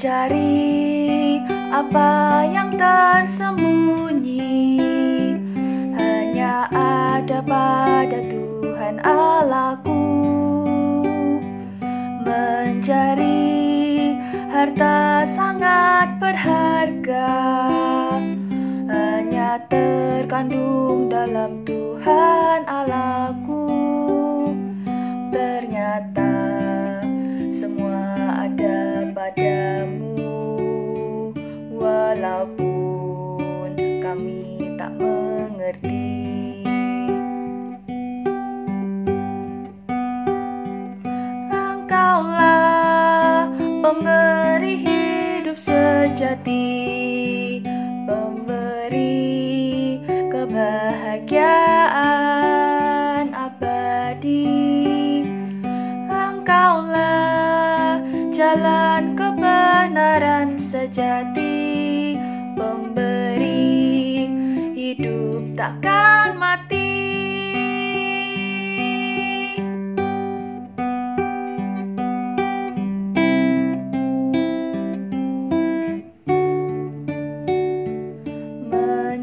mencari apa yang tersembunyi. Hanya ada pada Tuhan Allahku. Mencari harta sangat berharga. Hanya terkandung dalam Tuhan Allahku sejati Pemberi kebahagiaan abadi. Engkaulah jalan kebenaran sejati Pemberi hidup takkan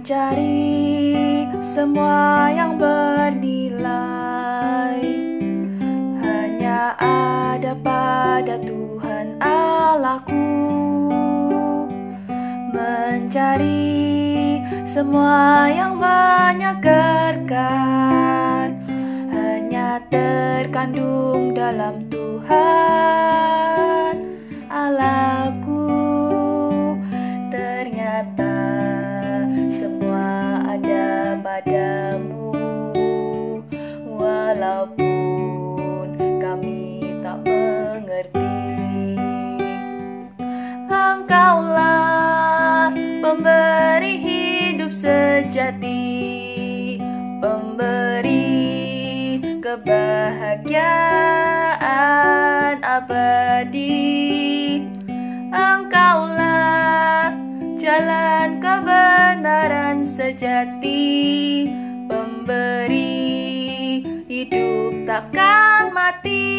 Mencari semua yang bernilai. Hanya ada pada Tuhan Allahku. Mencari semua yang menyegarkan. Hanya terkandung dalam Tuhan Walaupun kami tak mengerti. Engkaulah pemberi hidup sejati Pemberi kebahagiaan abadi. Engkaulah jalan kebenaran sejati Pemberi hidup takkan mati